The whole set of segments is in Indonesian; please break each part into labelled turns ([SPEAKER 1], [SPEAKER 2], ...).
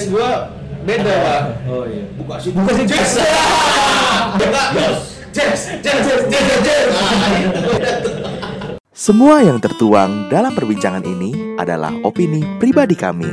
[SPEAKER 1] jazz gua beda. Pak
[SPEAKER 2] Oh iya.
[SPEAKER 1] buka sih buka sih jazz buka. Jazz jazz jazz jazz jazz.
[SPEAKER 3] Semua yang tertuang dalam perbincangan ini adalah opini pribadi kami.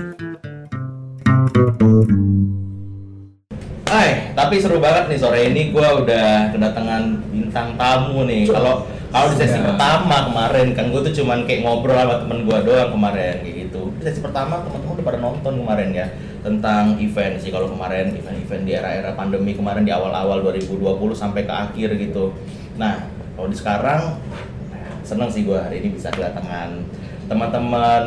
[SPEAKER 1] Hai, tapi seru banget nih sore ini. Gua udah kedatangan bintang tamu nih. Kalau kalau di sesi pertama kemarin kan gua tuh cuman kayak ngobrol sama temen gua doang kemarin kayak gitu. Di sesi pertama teman-teman udah pada nonton kemarin ya tentang event sih kalau kemarin event-event di era-era pandemi kemarin di awal-awal 2020 sampai ke akhir gitu. Nah, kalau di sekarang seneng sih gua hari ini bisa kedatangan teman-teman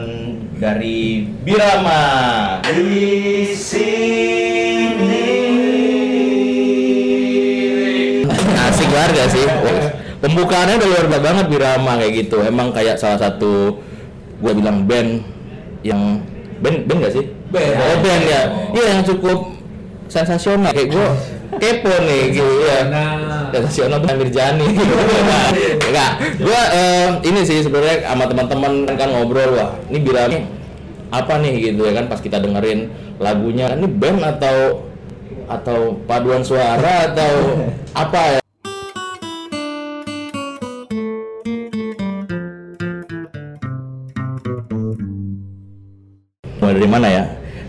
[SPEAKER 1] dari Birama di sini. Asik warga sih. Pembukaannya udah luar biasa banget Birama kayak gitu. Emang kayak salah satu gua bilang band yang band band gak sih?
[SPEAKER 2] Band.
[SPEAKER 1] Oh, band ya. Iya yang cukup sensasional kayak gua kepo nih gitu ya. Sensasional tuh Amir Jani. Enggak, gua eh, ini sih sebenarnya sama teman-teman kan ngobrol wah, ini Birama apa nih gitu ya kan pas kita dengerin lagunya ini band atau atau paduan suara atau apa ya dari mana ya?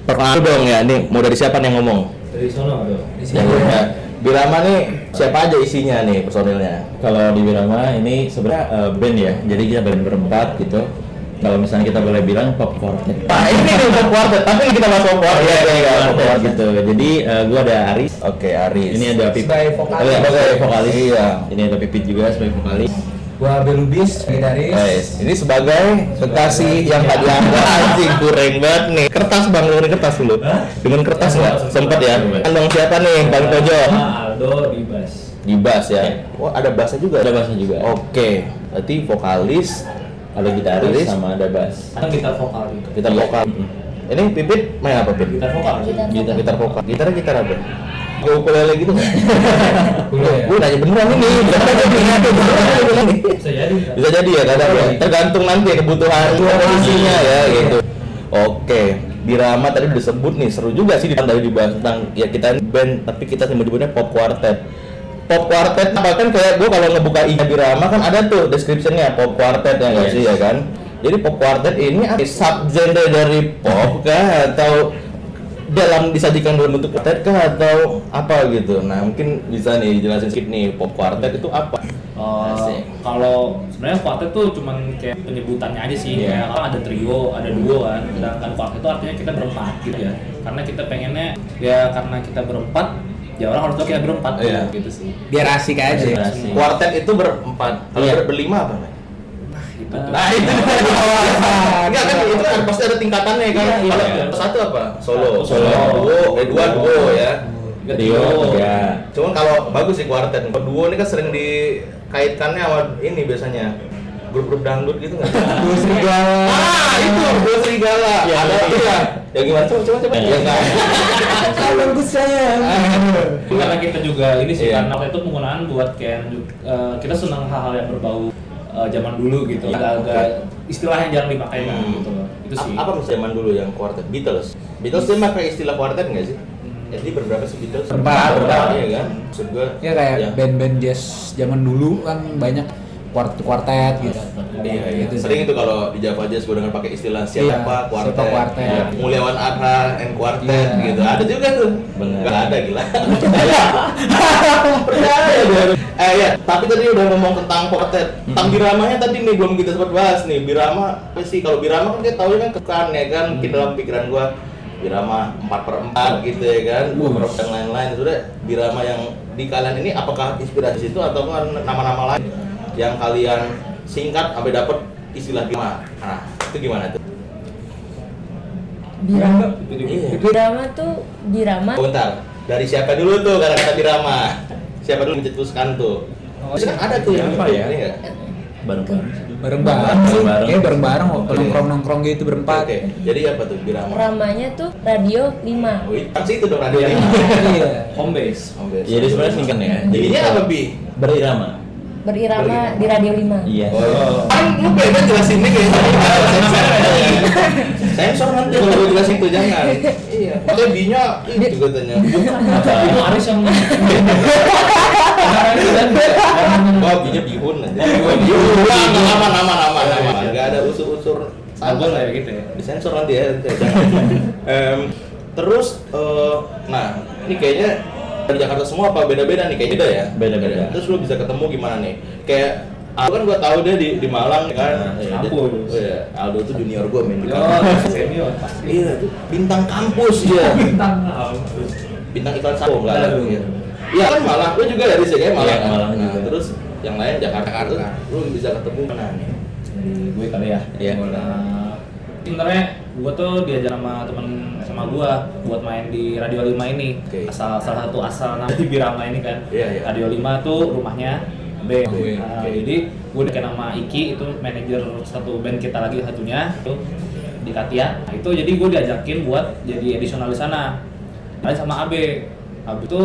[SPEAKER 1] Perkenalkan dong ya, nih mau dari siapa nih yang ngomong?
[SPEAKER 2] Dari sono tuh.
[SPEAKER 1] Ya, ya. Birama nih siapa aja isinya nih personilnya?
[SPEAKER 4] Kalau di Wirama ini sebenarnya eh, band ya, jadi kita band berempat gitu. Kalau misalnya kita boleh bilang pop quartet.
[SPEAKER 1] Nah ini nih pop quartet, tapi ini kita bahas pop quartet
[SPEAKER 4] Iya,
[SPEAKER 1] ya,
[SPEAKER 4] iya,
[SPEAKER 1] kan?
[SPEAKER 4] pop quartet gitu. Jadi eh, gua ada Aris.
[SPEAKER 1] Oke Aris.
[SPEAKER 4] Ini ada Pipit.
[SPEAKER 2] Sebagai vokalis.
[SPEAKER 4] Oh, iya, sebagai vokalis.
[SPEAKER 1] Iya.
[SPEAKER 4] Ini ada Pipit juga sebagai vokalis.
[SPEAKER 2] Gua Belubis, gitaris.
[SPEAKER 1] Guys, ini sebagai kekasih yang tadi anda anjing kurang banget nih. Kertas bang, lu kertas dulu. Dengan kertas nggak? Sempet ya. Andong siapa nih? Bang Tojo.
[SPEAKER 2] Ah, Aldo di bass.
[SPEAKER 1] Di bass ya. Oh ada bassnya juga.
[SPEAKER 4] Ada bassnya juga.
[SPEAKER 1] Oke. Berarti vokalis,
[SPEAKER 4] Ada gitaris sama ada bass.
[SPEAKER 2] Kan gitar vokal gitu.
[SPEAKER 1] gitar
[SPEAKER 4] Iya.
[SPEAKER 1] vokal. Ini Pipit main apa Pipit?
[SPEAKER 2] Gitar vokal.
[SPEAKER 1] Gitar, gitar vokal. Gitarnya gitar apa? Gue ukulele gitu nggak?
[SPEAKER 2] Dulu ya.
[SPEAKER 1] Gue nanya beneran ini.
[SPEAKER 2] Bisa jadi.
[SPEAKER 1] Bisa jadi ya kadang ya. Tergantung nanti kebutuhan kondisinya ya gitu. Oke, Birama tadi udah disebut nih seru juga sih di tadi dibahas tentang ya kita ini band tapi kita menyebutnya pop quartet. Pop quartet bahkan kayak gue kalau ngebuka IG Birama kan ada tuh descriptionnya pop quartet ya nggak
[SPEAKER 4] Yes.
[SPEAKER 1] sih ya kan. Jadi pop quartet ini subgenre dari pop kah atau dalam disajikan dalam bentuk quartet kah atau apa gitu. Nah mungkin bisa nih jelasin sedikit nih pop quartet itu apa? Asik.
[SPEAKER 2] kalau sebenarnya quartet tuh cuman kayak penyebutannya aja sih
[SPEAKER 1] Iya.
[SPEAKER 2] kayak kan ada trio ada duo kan sedangkan quartet itu artinya kita berempat gitu ya karena kita pengennya ya karena kita berempat ya orang harus tahu kita berempat
[SPEAKER 1] Iya.
[SPEAKER 2] gitu sih
[SPEAKER 5] biar asik aja
[SPEAKER 4] Biar asik.
[SPEAKER 1] Quartet itu berempat. Kalau
[SPEAKER 4] Iya.
[SPEAKER 1] ber- berlima apa?
[SPEAKER 2] Gitu
[SPEAKER 1] Nah itu Enggak kan itu kan pasti ada tingkatannya kan.
[SPEAKER 2] Iya, iya.
[SPEAKER 1] satu apa? Solo.
[SPEAKER 2] Solo.
[SPEAKER 1] Duo, eh dua duo ya.
[SPEAKER 4] Trio tiga.
[SPEAKER 1] Cuman kalau bagus sih quartet. Kalau duo ini kan sering dikaitkannya sama ini biasanya grup-grup dangdut gitu nggak?
[SPEAKER 5] Duo serigala.
[SPEAKER 1] ah itu duo serigala.
[SPEAKER 4] Iya,
[SPEAKER 1] ada
[SPEAKER 4] iya.
[SPEAKER 1] itu ya. Ya gimana coba coba coba.
[SPEAKER 4] Iya.
[SPEAKER 1] Ya enggak.
[SPEAKER 5] Kalau sayang.
[SPEAKER 2] karena kita juga ini sih
[SPEAKER 1] Iya.
[SPEAKER 2] karena waktu itu penggunaan buat kayak eh, kita senang hal-hal yang berbau eh, zaman dulu gitu
[SPEAKER 1] Iya,
[SPEAKER 2] agak-agak istilah yang jarang dipakai kan
[SPEAKER 1] Hmm.
[SPEAKER 2] gitu loh itu sih
[SPEAKER 1] Apa misalnya zaman dulu yang quartet Beatles? Beatles dia pakai istilah quartet nggak sih?
[SPEAKER 2] Hmm.
[SPEAKER 1] Jadi berberapa sih Beatles?
[SPEAKER 5] Berempat.
[SPEAKER 1] berempat ya kan? Maksud gua
[SPEAKER 5] Ya kayak
[SPEAKER 1] ya.
[SPEAKER 5] band-band jazz zaman dulu kan banyak kuart kuartet gitu.
[SPEAKER 1] Iya, iya.
[SPEAKER 5] Gitu.
[SPEAKER 1] Sering itu kalau di Java Jazz gue dengar pakai istilah siapa
[SPEAKER 5] Iya,
[SPEAKER 1] quartet,
[SPEAKER 5] siapa quartet.
[SPEAKER 1] Ya, Mulyawan Arha and quartet
[SPEAKER 5] Iya.
[SPEAKER 1] gitu. Ada juga tuh.
[SPEAKER 4] Bener.
[SPEAKER 1] Gak ada gila. Percaya deh. Eh ya, tapi tadi udah ngomong tentang quartet. Tentang biramanya tadi nih belum kita sempat bahas nih. Birama apa sih? Kalau birama kan kita tahu kan kekan ya kan. Di dalam pikiran gua Birama 4 per 4 gitu ya kan, per dan lain-lain. Sudah Birama yang di kalian ini apakah inspirasi itu atau kan nama-nama lain yang kalian singkat sampai dapat istilah Birama? Nah, itu gimana tuh?
[SPEAKER 6] Birama.
[SPEAKER 1] Iya.
[SPEAKER 6] Birama tuh Birama.
[SPEAKER 1] Oh, bentar. Dari siapa dulu tuh kata-kata Birama? Siapa dulu mencetuskan tuh?
[SPEAKER 5] Oh,
[SPEAKER 1] kan ada tuh yang
[SPEAKER 4] Siapa ya? Bareng-bareng.
[SPEAKER 5] Bareng-bareng sih.
[SPEAKER 4] Bareng-bareng.
[SPEAKER 5] Kayak bareng-bareng kok nongkrong-nongkrong gitu berempat.
[SPEAKER 1] Oke, jadi apa tuh Birama?
[SPEAKER 6] Ramanya tuh Radio 5.
[SPEAKER 1] Oh, itu kan sih itu dong radio
[SPEAKER 2] Iya.
[SPEAKER 1] ini.
[SPEAKER 5] Iya.
[SPEAKER 2] home base
[SPEAKER 1] Oh, biasa.
[SPEAKER 4] Jadi sebenarnya singkat ya.
[SPEAKER 1] Jadinya apa bi?
[SPEAKER 4] Berirama.
[SPEAKER 6] Berirama di Radio 5.
[SPEAKER 4] Iya.
[SPEAKER 1] Oh, kan lu pengen jelasin nih kayaknya. Sensor nanti kalau gue jelasin itu jangan. Iya. Makanya B-nya itu katanya.
[SPEAKER 2] itu Aris yang
[SPEAKER 1] Wah, B-nya bihun aja. Bihun. Aman, aman, aman, aman, aman. Enggak ada unsur-unsur
[SPEAKER 2] Sabun lah ya gitu ya.
[SPEAKER 1] Disensor nanti ya. terus eh, nah, ini kayaknya dari Jakarta semua apa beda-beda nih kayaknya beda ya?
[SPEAKER 4] Beda-beda.
[SPEAKER 1] Terus lu bisa ketemu gimana nih? Kayak Aku kan gua tahu dia di, di Malang kan. Iya, dia-
[SPEAKER 2] kampus.
[SPEAKER 1] Iya, Aldo tuh junior gua main di kampus.
[SPEAKER 2] senior pasti.
[SPEAKER 1] Iya, itu bintang kampus ya.
[SPEAKER 2] Bintang
[SPEAKER 1] bintang iklan sapo enggak ada.
[SPEAKER 2] Aduh.
[SPEAKER 1] Iya. Iya kan Malang, lu juga dari sini Malang.
[SPEAKER 4] Iya,
[SPEAKER 1] kan?
[SPEAKER 4] Malang
[SPEAKER 1] Nah,
[SPEAKER 4] juga.
[SPEAKER 1] terus yang lain Jakarta, Terus lu bisa ketemu mana nih?
[SPEAKER 2] gue kali ya.
[SPEAKER 4] Iya.
[SPEAKER 2] Nah, sebenarnya gue tuh diajar sama temen sama gue buat main di Radio 5 ini.
[SPEAKER 1] Oke.
[SPEAKER 2] Asal salah satu asal nama di Birama ini kan.
[SPEAKER 1] Iya, iya.
[SPEAKER 2] Radio 5 tuh rumahnya B.
[SPEAKER 1] Oke,
[SPEAKER 2] Nah,
[SPEAKER 1] oke.
[SPEAKER 2] Jadi gue dikenal nama Iki itu manajer satu band kita lagi satunya itu di Katia. Nah, itu jadi gue diajakin buat jadi edisional di sana. Lain sama AB. AB itu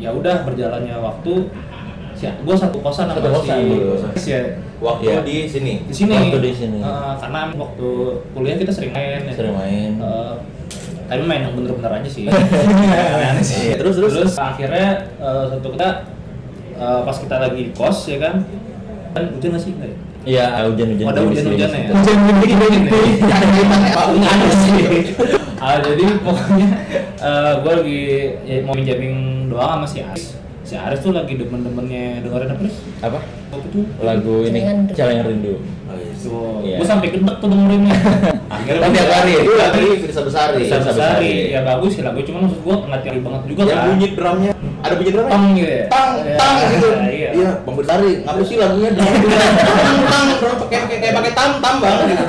[SPEAKER 2] ya udah berjalannya waktu gue satu kosan sama
[SPEAKER 4] Satu kosan,
[SPEAKER 2] si
[SPEAKER 4] kosan.
[SPEAKER 2] ya,
[SPEAKER 1] Waktu
[SPEAKER 4] Iya.
[SPEAKER 1] di sini.
[SPEAKER 2] di sini.
[SPEAKER 4] Waktu di sini.
[SPEAKER 2] Eh, karena waktu kuliah kita sering main. ya.
[SPEAKER 4] Sering main.
[SPEAKER 2] Eh, tapi main yang bener-bener aja sih. Sih.
[SPEAKER 1] Iya, terus, terus?
[SPEAKER 2] akhirnya eh, satu kita eh, pas kita lagi di kos ya kan. Kan hujan nggak sih? Nggak ya?
[SPEAKER 4] Iya, hujan-hujan.
[SPEAKER 2] Ada hujan-hujan ya.
[SPEAKER 4] Hujan
[SPEAKER 2] Hujan Aneh sih. Ah, jadi pokoknya eh, gue lagi ya, mau pinjamin doang sama si Aris. Si Aris tuh lagi demen-demennya dengerin apa nih?
[SPEAKER 4] Apa?
[SPEAKER 2] Apa tuh?
[SPEAKER 4] Lagu ini
[SPEAKER 6] Celengan Rindu.
[SPEAKER 4] Celengan Rindu.
[SPEAKER 1] Oh, iya.
[SPEAKER 2] Tuh,
[SPEAKER 4] Iya.
[SPEAKER 2] gue sampai gedek tuh dengerinnya. Akhirnya
[SPEAKER 1] Kan tiap hari itu lagi Firsa Besari.
[SPEAKER 2] Bisa besari, ya bagus sih lagu cuman maksud gua nggak tiap banget juga
[SPEAKER 1] Yang
[SPEAKER 2] kan.
[SPEAKER 1] bunyi drumnya ada bunyi drumnya?
[SPEAKER 2] tang gitu ya.
[SPEAKER 1] Tang,
[SPEAKER 2] Ya,
[SPEAKER 1] tang gitu.
[SPEAKER 2] Iya.
[SPEAKER 1] Iya, Bang Besari, ngapa sih lagunya drum tang, tang, drum pakai kayak kayak pakai tam tam bang gitu.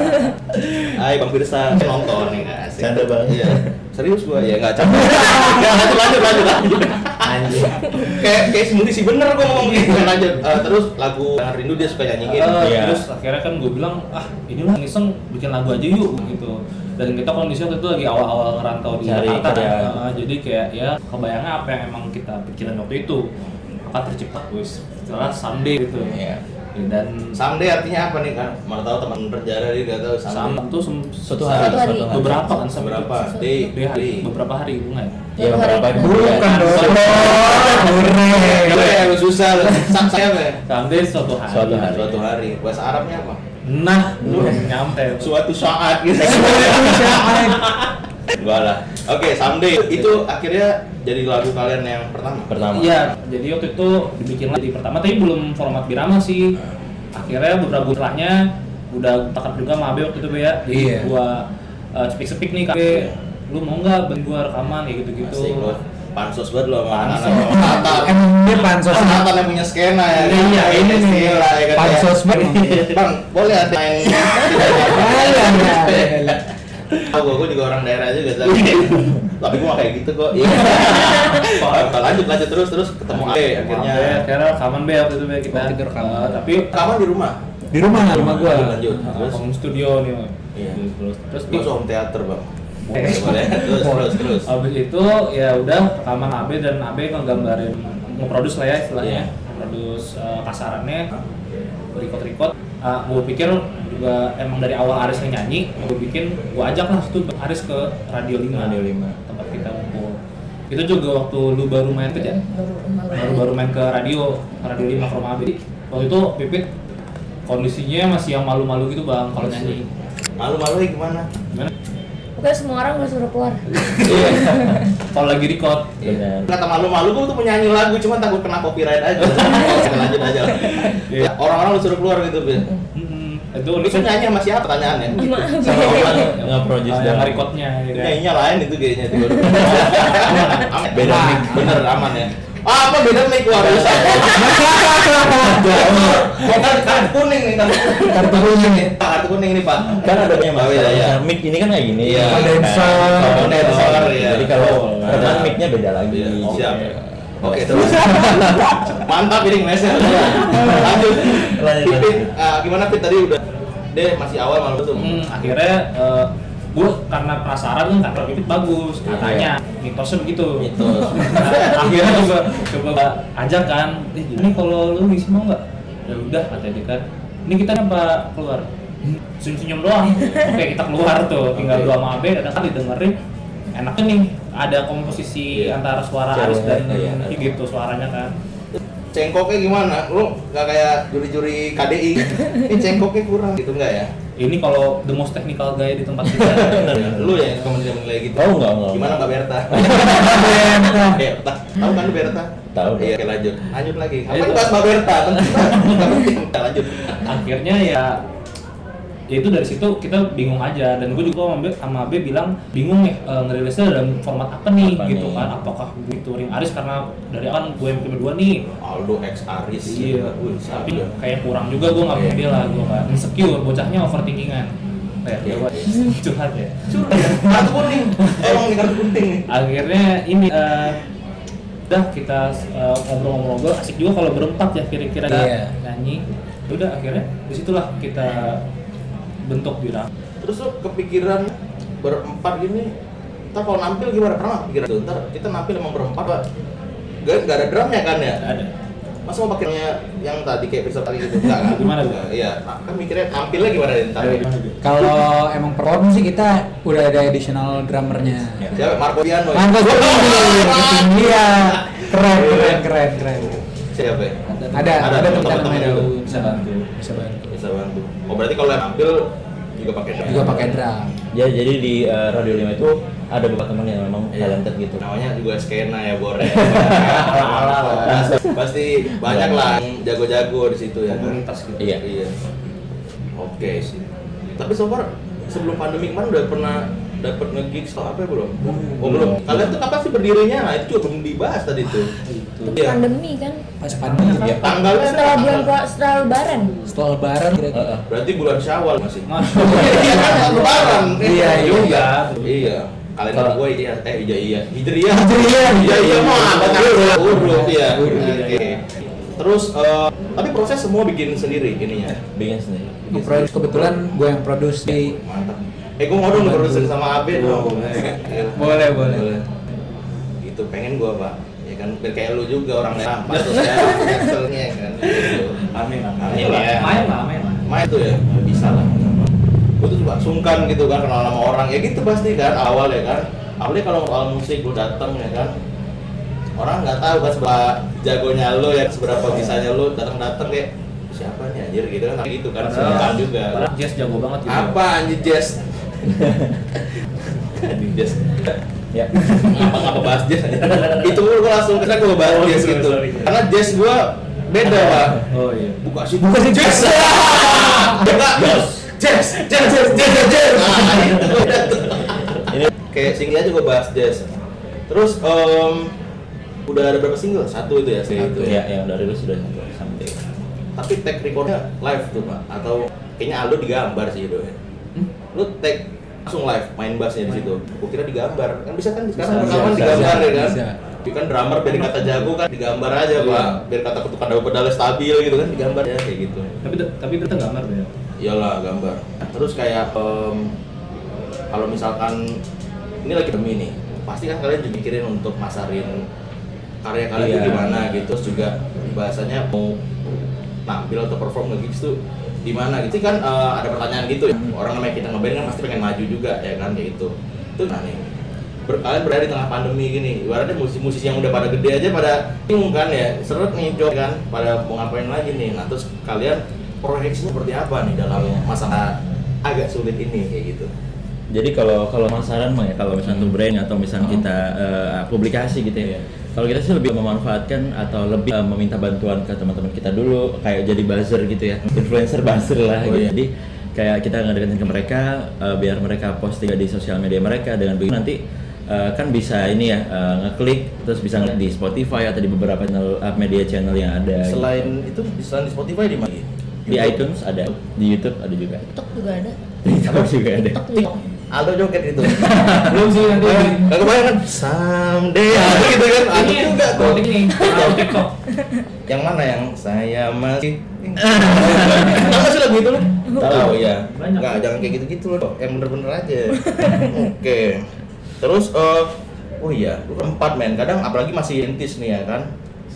[SPEAKER 1] Hai Bang Firsa, nonton nih nggak asik.
[SPEAKER 4] Canda banget.
[SPEAKER 1] Iya. Serius gua ya nggak canda. Nggak, lanjut lanjut lanjut Kayak kayak sendiri sih bener gua ngomong gitu lanjut. Eh, terus lagu Rindu dia suka nyanyiin.
[SPEAKER 2] Eh,
[SPEAKER 4] Iya.
[SPEAKER 2] Terus akhirnya kan gue bilang, ah inilah iseng bikin lagu aja yuk gitu. Dan kita kondisi waktu itu lagi awal-awal ngerantau di
[SPEAKER 4] Cari
[SPEAKER 2] Jakarta kan. Eh, jadi kayak ya kebayangnya apa yang emang kita pikiran waktu itu maka tercipta wis setelah someday gitu.
[SPEAKER 4] Iya.
[SPEAKER 2] Dan
[SPEAKER 1] Someday artinya apa nih kan? Mana tahu teman berjarah dia nggak tahu
[SPEAKER 2] Sam
[SPEAKER 1] someday.
[SPEAKER 4] Suatu
[SPEAKER 2] se-
[SPEAKER 4] hari,
[SPEAKER 6] Suatu hari.
[SPEAKER 2] beberapa kan sampai
[SPEAKER 1] Beberapa
[SPEAKER 2] itu.
[SPEAKER 1] day,
[SPEAKER 2] Day hari, beberapa hari bunga ya.
[SPEAKER 4] Iya,
[SPEAKER 6] Satu hari.
[SPEAKER 4] beberapa
[SPEAKER 5] Bukan dong.
[SPEAKER 1] Kalau yang susah, sam saya apa? ya?
[SPEAKER 2] Someday suatu hari.
[SPEAKER 4] Suatu hari.
[SPEAKER 1] Suatu hari. Bahasa Arabnya apa?
[SPEAKER 2] Nah, lu nyampe.
[SPEAKER 1] Suatu saat gitu. Enggak lah. Oke, someday itu akhirnya jadi lagu kalian yang pertama.
[SPEAKER 4] Pertama.
[SPEAKER 2] Iya, jadi waktu itu dibikin lagi pertama tapi belum format birama sih. Akhirnya beberapa bulan setelahnya udah takap juga sama Abe waktu itu Be, ya. Jadi
[SPEAKER 5] Iya.
[SPEAKER 2] gua uh, cepik-cepik nih Kak. Be, Lu mau nggak bantu gua rekaman kayak gitu-gitu.
[SPEAKER 1] Pansos banget lo sama
[SPEAKER 2] Pansos.
[SPEAKER 1] anak-anak.
[SPEAKER 5] Emang dia pansos.
[SPEAKER 1] Oh, Natal yang punya skena ya.
[SPEAKER 2] Iya, ini nih.
[SPEAKER 1] Skena, ya kan,
[SPEAKER 5] Pansos
[SPEAKER 1] ya.
[SPEAKER 5] banget.
[SPEAKER 1] Bang, boleh ada yang
[SPEAKER 5] Iya, iya.
[SPEAKER 1] Gua, gua juga orang daerah juga tapi tapi gua nggak kayak gitu kok. Iya. Apa, lanjut lanjut terus terus ketemu Abe akhirnya.
[SPEAKER 2] Akhirnya rekaman Be waktu itu Be kita.
[SPEAKER 5] Itu rekaman.
[SPEAKER 2] Uh, tapi
[SPEAKER 1] Kapan di rumah?
[SPEAKER 5] Di rumah, rumah gua.
[SPEAKER 1] Lanjut.
[SPEAKER 2] uh,
[SPEAKER 1] Terus
[SPEAKER 2] home studio nih.
[SPEAKER 1] Iya.
[SPEAKER 2] Terus terus
[SPEAKER 1] Terus home teater bang. Boleh. Terus, terus, terus.
[SPEAKER 2] Abis itu ya udah rekaman AB dan AB ngegambarin ngeproduce lah ya istilahnya.
[SPEAKER 1] Iya.
[SPEAKER 2] Produce uh, kasarannya, record-record. Uh, gue pikir juga emang dari awal Aris yang nyanyi, gue bikin gue ajak lah tuh Aris ke Radio 5
[SPEAKER 4] Radio 5.
[SPEAKER 2] tempat kita ngumpul. Itu juga waktu lu baru main kerja,
[SPEAKER 6] Baru
[SPEAKER 2] baru baru main ke radio, Radio 5 ke rumah AB. Waktu itu Pipit kondisinya masih yang malu-malu gitu bang kalau nyanyi.
[SPEAKER 1] Malu-malu gimana?
[SPEAKER 2] Gimana?
[SPEAKER 6] Pokoknya semua orang gue suruh keluar.
[SPEAKER 2] Iya. kalau lagi record.
[SPEAKER 4] Benar.
[SPEAKER 1] Kata malu-malu gua tuh menyanyi lagu cuma takut kena copyright aja. Lanjut aja.
[SPEAKER 2] Iya.
[SPEAKER 1] Orang-orang lu suruh keluar gitu, Bil.
[SPEAKER 2] Itu
[SPEAKER 1] Lu tuh nyanyi sama siapa pertanyaannya?
[SPEAKER 4] Sama orang nge-produce
[SPEAKER 2] Ah, yang
[SPEAKER 4] doang.
[SPEAKER 2] recordnya ya kan?
[SPEAKER 1] Nyanyinya lain itu kayaknya itu.
[SPEAKER 4] Beda mic.
[SPEAKER 1] Bener aman ya. Ah, apa beda mic Bukan kartu kuning nih, kartu
[SPEAKER 5] kuning.
[SPEAKER 1] nih. Kartu kuning nih, Pak.
[SPEAKER 4] Kan ada mas.
[SPEAKER 1] Oh, iya, iya.
[SPEAKER 4] Mic ini kan kayak gini.
[SPEAKER 1] Iya.
[SPEAKER 4] Kan.
[SPEAKER 5] Dancer.
[SPEAKER 4] Oh, dancer.
[SPEAKER 1] Iya.
[SPEAKER 4] Jadi kalau
[SPEAKER 2] Oh,
[SPEAKER 4] rekaman
[SPEAKER 2] nah.
[SPEAKER 4] mic-nya beda lagi.
[SPEAKER 1] Iya,
[SPEAKER 4] Oke.
[SPEAKER 1] siap. Oke, terus. Mantap ini mesnya. Lanjut.
[SPEAKER 4] Lanjut,
[SPEAKER 1] Pipit, ah, gimana Pit tadi udah dia masih awal malu tuh.
[SPEAKER 2] Hmm, akhirnya eh, gue karena penasaran kan kata Pipit bagus katanya mitosnya begitu
[SPEAKER 1] Mitos.
[SPEAKER 2] Akhirnya coba coba ajak kan eh, ini kalau lu ngisi mau nggak ya udah kata dia kan ini kita apa keluar senyum senyum doang oke kita keluar tuh tinggal
[SPEAKER 1] Oke.
[SPEAKER 2] dua sama AB ada kali dengerin enaknya nih ada komposisi
[SPEAKER 1] Iya.
[SPEAKER 2] antara suara
[SPEAKER 4] Cewek,
[SPEAKER 2] Aris dan
[SPEAKER 4] iya.
[SPEAKER 2] gitu suaranya kan
[SPEAKER 1] Cengkoknya gimana? Lu nggak kayak juri-juri KDI? Ini cengkoknya kurang gitu nggak ya?
[SPEAKER 2] ini kalau the most technical guy di tempat kita
[SPEAKER 1] Lu ya yang suka menilai gitu.
[SPEAKER 4] Oh, enggak, enggak.
[SPEAKER 1] Gimana Mbak Berta? Berta. Tahu kan lu Berta?
[SPEAKER 4] Tahu.
[SPEAKER 1] Iya, oke lanjut. Lanjut lagi. Apa bahas Mbak Berta? Penting. Nggak lanjut.
[SPEAKER 2] akhirnya ya ya itu dari situ kita bingung aja dan gue juga sama B, sama B bilang bingung nih e, ngerilisnya dalam format apa nih
[SPEAKER 4] Apa
[SPEAKER 2] gitu
[SPEAKER 4] nih?
[SPEAKER 2] kan apakah featuring Aris karena dari awal gue yang berdua nih
[SPEAKER 1] Aldo X Aris.
[SPEAKER 2] iya
[SPEAKER 1] Wih,
[SPEAKER 2] tapi
[SPEAKER 1] sabi.
[SPEAKER 2] kayak kurang juga gue nggak pede lah gue kan insecure bocahnya overthinkingan
[SPEAKER 1] Iya.
[SPEAKER 2] gue curhat ya
[SPEAKER 1] Curhat ya. Kartu kuning. Nih kartu kuning.
[SPEAKER 2] akhirnya ini eh, udah kita eh, ngobrol-ngobrol asik juga kalau berempat ya kira-kira
[SPEAKER 5] Iya.
[SPEAKER 2] nyanyi udah akhirnya di situlah kita bentuk Bira
[SPEAKER 1] Terus lu kepikiran berempat gini, ntar kalau nampil gimana? Pernah kepikiran tuh? Ntar kita nampil emang berempat, Pak. Gak, gak ada drumnya kan ya?
[SPEAKER 2] ada
[SPEAKER 1] Masa mau pakainya yang tadi kayak episode tadi gitu? Enggak kan?
[SPEAKER 2] Gimana, Bu?
[SPEAKER 1] Iya, nah, kan mikirnya tampilnya gimana ntar?
[SPEAKER 5] Kalau emang perform sih kita udah ada additional drummernya.
[SPEAKER 1] Siapa? Marco Piano ya?
[SPEAKER 5] Mangga gue Iya, keren, keren, keren, keren.
[SPEAKER 1] Siapa ya?
[SPEAKER 5] Ada, ada, teman
[SPEAKER 1] teman-teman.
[SPEAKER 5] Daud. Bisa bantu, bisa bantu.
[SPEAKER 1] Bisa bantu. Oh berarti kalau yang tampil juga pakai drum?
[SPEAKER 5] Juga pakai drum.
[SPEAKER 4] Ya jadi di eh, Radio 5 itu ada beberapa teman yang memang
[SPEAKER 1] Iya.
[SPEAKER 4] talented gitu.
[SPEAKER 1] Namanya juga skena ya Bor ya. Pasti banyak lah yang jago-jago di situ ya kan.
[SPEAKER 2] komunitas gitu
[SPEAKER 4] Iya.
[SPEAKER 1] Iya. Oke sih. Tapi so far sebelum pandemi kemarin udah pernah dapat nge-gigs atau apa ya, belum? Oh belum. Kalian tuh kapan sih berdirinya? Nah itu juga belum dibahas tadi tuh. Iya.
[SPEAKER 6] Pandemi kan.
[SPEAKER 5] Pas pandemi ya.
[SPEAKER 1] Tanggalnya
[SPEAKER 6] Setelah bulan puasa, setelah lebaran.
[SPEAKER 5] Setelah lebaran kira-kira.
[SPEAKER 4] Heeh.
[SPEAKER 1] Berarti bulan Syawal masih.
[SPEAKER 2] Mas,
[SPEAKER 1] Iya kan lebaran.
[SPEAKER 5] Iya,
[SPEAKER 2] juga.
[SPEAKER 1] Iya. Kalender
[SPEAKER 4] Kalau-
[SPEAKER 1] gue iya eh iya iya. Hijriah.
[SPEAKER 5] Hijriah,
[SPEAKER 1] Iya iya mah apa
[SPEAKER 5] Hijriah.
[SPEAKER 1] urut ya. Oke. Terus eh, tapi proses semua bikin sendiri ininya.
[SPEAKER 4] Bikin sendiri.
[SPEAKER 5] Kebetulan gue yang produce di
[SPEAKER 1] Mantap. Eh gue mau dong produsen sama Abe dong.
[SPEAKER 5] Boleh, boleh.
[SPEAKER 1] Itu pengen gue pak. Ya kan biar kayak lu juga orang rampas terus ya cancelnya kan. Gitu.
[SPEAKER 2] amin amin
[SPEAKER 1] ya.
[SPEAKER 2] main lah main lah
[SPEAKER 1] Main tuh ya bisa lah. Gue tuh juga sungkan gitu kan kenal sama orang ya gitu pasti kan awal ya kan. Apalagi kalau soal musik gue dateng ya kan. Orang nggak tahu kan seberapa jagonya lo ya seberapa bisanya lo datang datang kayak siapa nih anjir gitu kan gitu kan sungkan juga.
[SPEAKER 2] Jess jago banget gitu
[SPEAKER 1] Apa anjir Jess? Jess.
[SPEAKER 4] Ya.
[SPEAKER 1] Ngapa ngapa bahas Jess? Itu gue langsung kira gue bahas
[SPEAKER 2] Oh, sorry,
[SPEAKER 1] gitu.
[SPEAKER 2] sorry.
[SPEAKER 1] Karena Jess gue beda pak.
[SPEAKER 2] oh iya
[SPEAKER 1] Buka sih, buka sih Jess. Buka Jess, Jess, Jess, Jess. Nah, itu beda tuh.
[SPEAKER 4] Ini
[SPEAKER 1] Kayak single aja gue bahas Jess. Terus em, udah ada berapa single? Satu itu ya, satu
[SPEAKER 4] ya yang dari lu sudah sampai.
[SPEAKER 1] Tapi tag recordnya live tuh pak? Atau kayaknya Aldo digambar sih itu ya? Lu tag langsung live main bassnya di situ. Gue kira digambar. Kan bisa kan sekarang
[SPEAKER 4] Bisa,
[SPEAKER 1] rekaman
[SPEAKER 4] bisa,
[SPEAKER 1] digambar
[SPEAKER 5] bisa,
[SPEAKER 1] ya kan?
[SPEAKER 5] bisa.
[SPEAKER 1] Tapi kan drummer biar kata jago kan digambar aja
[SPEAKER 4] Iya.
[SPEAKER 1] pak. Biar kata ketukan daun pedalnya stabil gitu kan digambar ya kayak gitu.
[SPEAKER 2] tapi tapi kita gambar ya
[SPEAKER 1] Iyalah gambar. Terus kayak em, kalau misalkan ini lagi demi nih, pasti kan kalian juga mikirin untuk masarin karya kalian itu
[SPEAKER 4] Iya.
[SPEAKER 1] gimana gitu. Terus juga bahasanya mau nampil atau perform nge-gigs tuh di mana gitu. Kan eh, ada pertanyaan gitu ya. Orang namanya kita ngeband kan pasti pengen maju juga ya kan kayak gitu. Itu nah nih ber, kalian berada di tengah pandemi gini ibaratnya musisi-musisi yang udah pada gede aja pada bingung kan ya. Seret nih job kan pada mau ngapain lagi nih. Nah terus kalian proyeksinya seperti apa nih dalam masa agak sulit ini kayak gitu?
[SPEAKER 4] Jadi kalau kalau masaran mah ya kalau misalnya untuk brand atau misalnya kita eh, publikasi gitu ya. Kalau kita sih lebih memanfaatkan atau lebih eh, meminta bantuan ke teman-teman kita dulu kayak jadi buzzer gitu ya. Influencer buzzer lah
[SPEAKER 1] Oh,
[SPEAKER 4] gitu.
[SPEAKER 1] iya.
[SPEAKER 4] Jadi kayak kita ngedeketin ke mereka eh, biar mereka posting di sosial media mereka dengan begitu nanti eh, kan bisa ini ya eh, ngeklik terus bisa ngeliat di Spotify atau di beberapa channel eh, media channel yang ada. gitu.
[SPEAKER 1] selain itu selain di Spotify di mana
[SPEAKER 4] di iTunes ada, di YouTube ada juga.
[SPEAKER 6] TikTok juga ada.
[SPEAKER 4] Di TikTok juga ada.
[SPEAKER 6] TikTok juga.
[SPEAKER 1] Aldo joget itu
[SPEAKER 2] belum sih nanti
[SPEAKER 1] Gak kebayang kan someday. Ada gitu kan. ada
[SPEAKER 2] ini
[SPEAKER 1] juga tuh.
[SPEAKER 2] ini TikTok.
[SPEAKER 1] Yang mana yang saya masih tahu sih lagu itu lo tahu. Ya
[SPEAKER 2] Banyak.
[SPEAKER 1] nggak jangan kayak gitu gitu loh yang bener-bener aja. Oke. Terus eh oh iya lu berempat men. Kadang apalagi masih intis nih ya kan.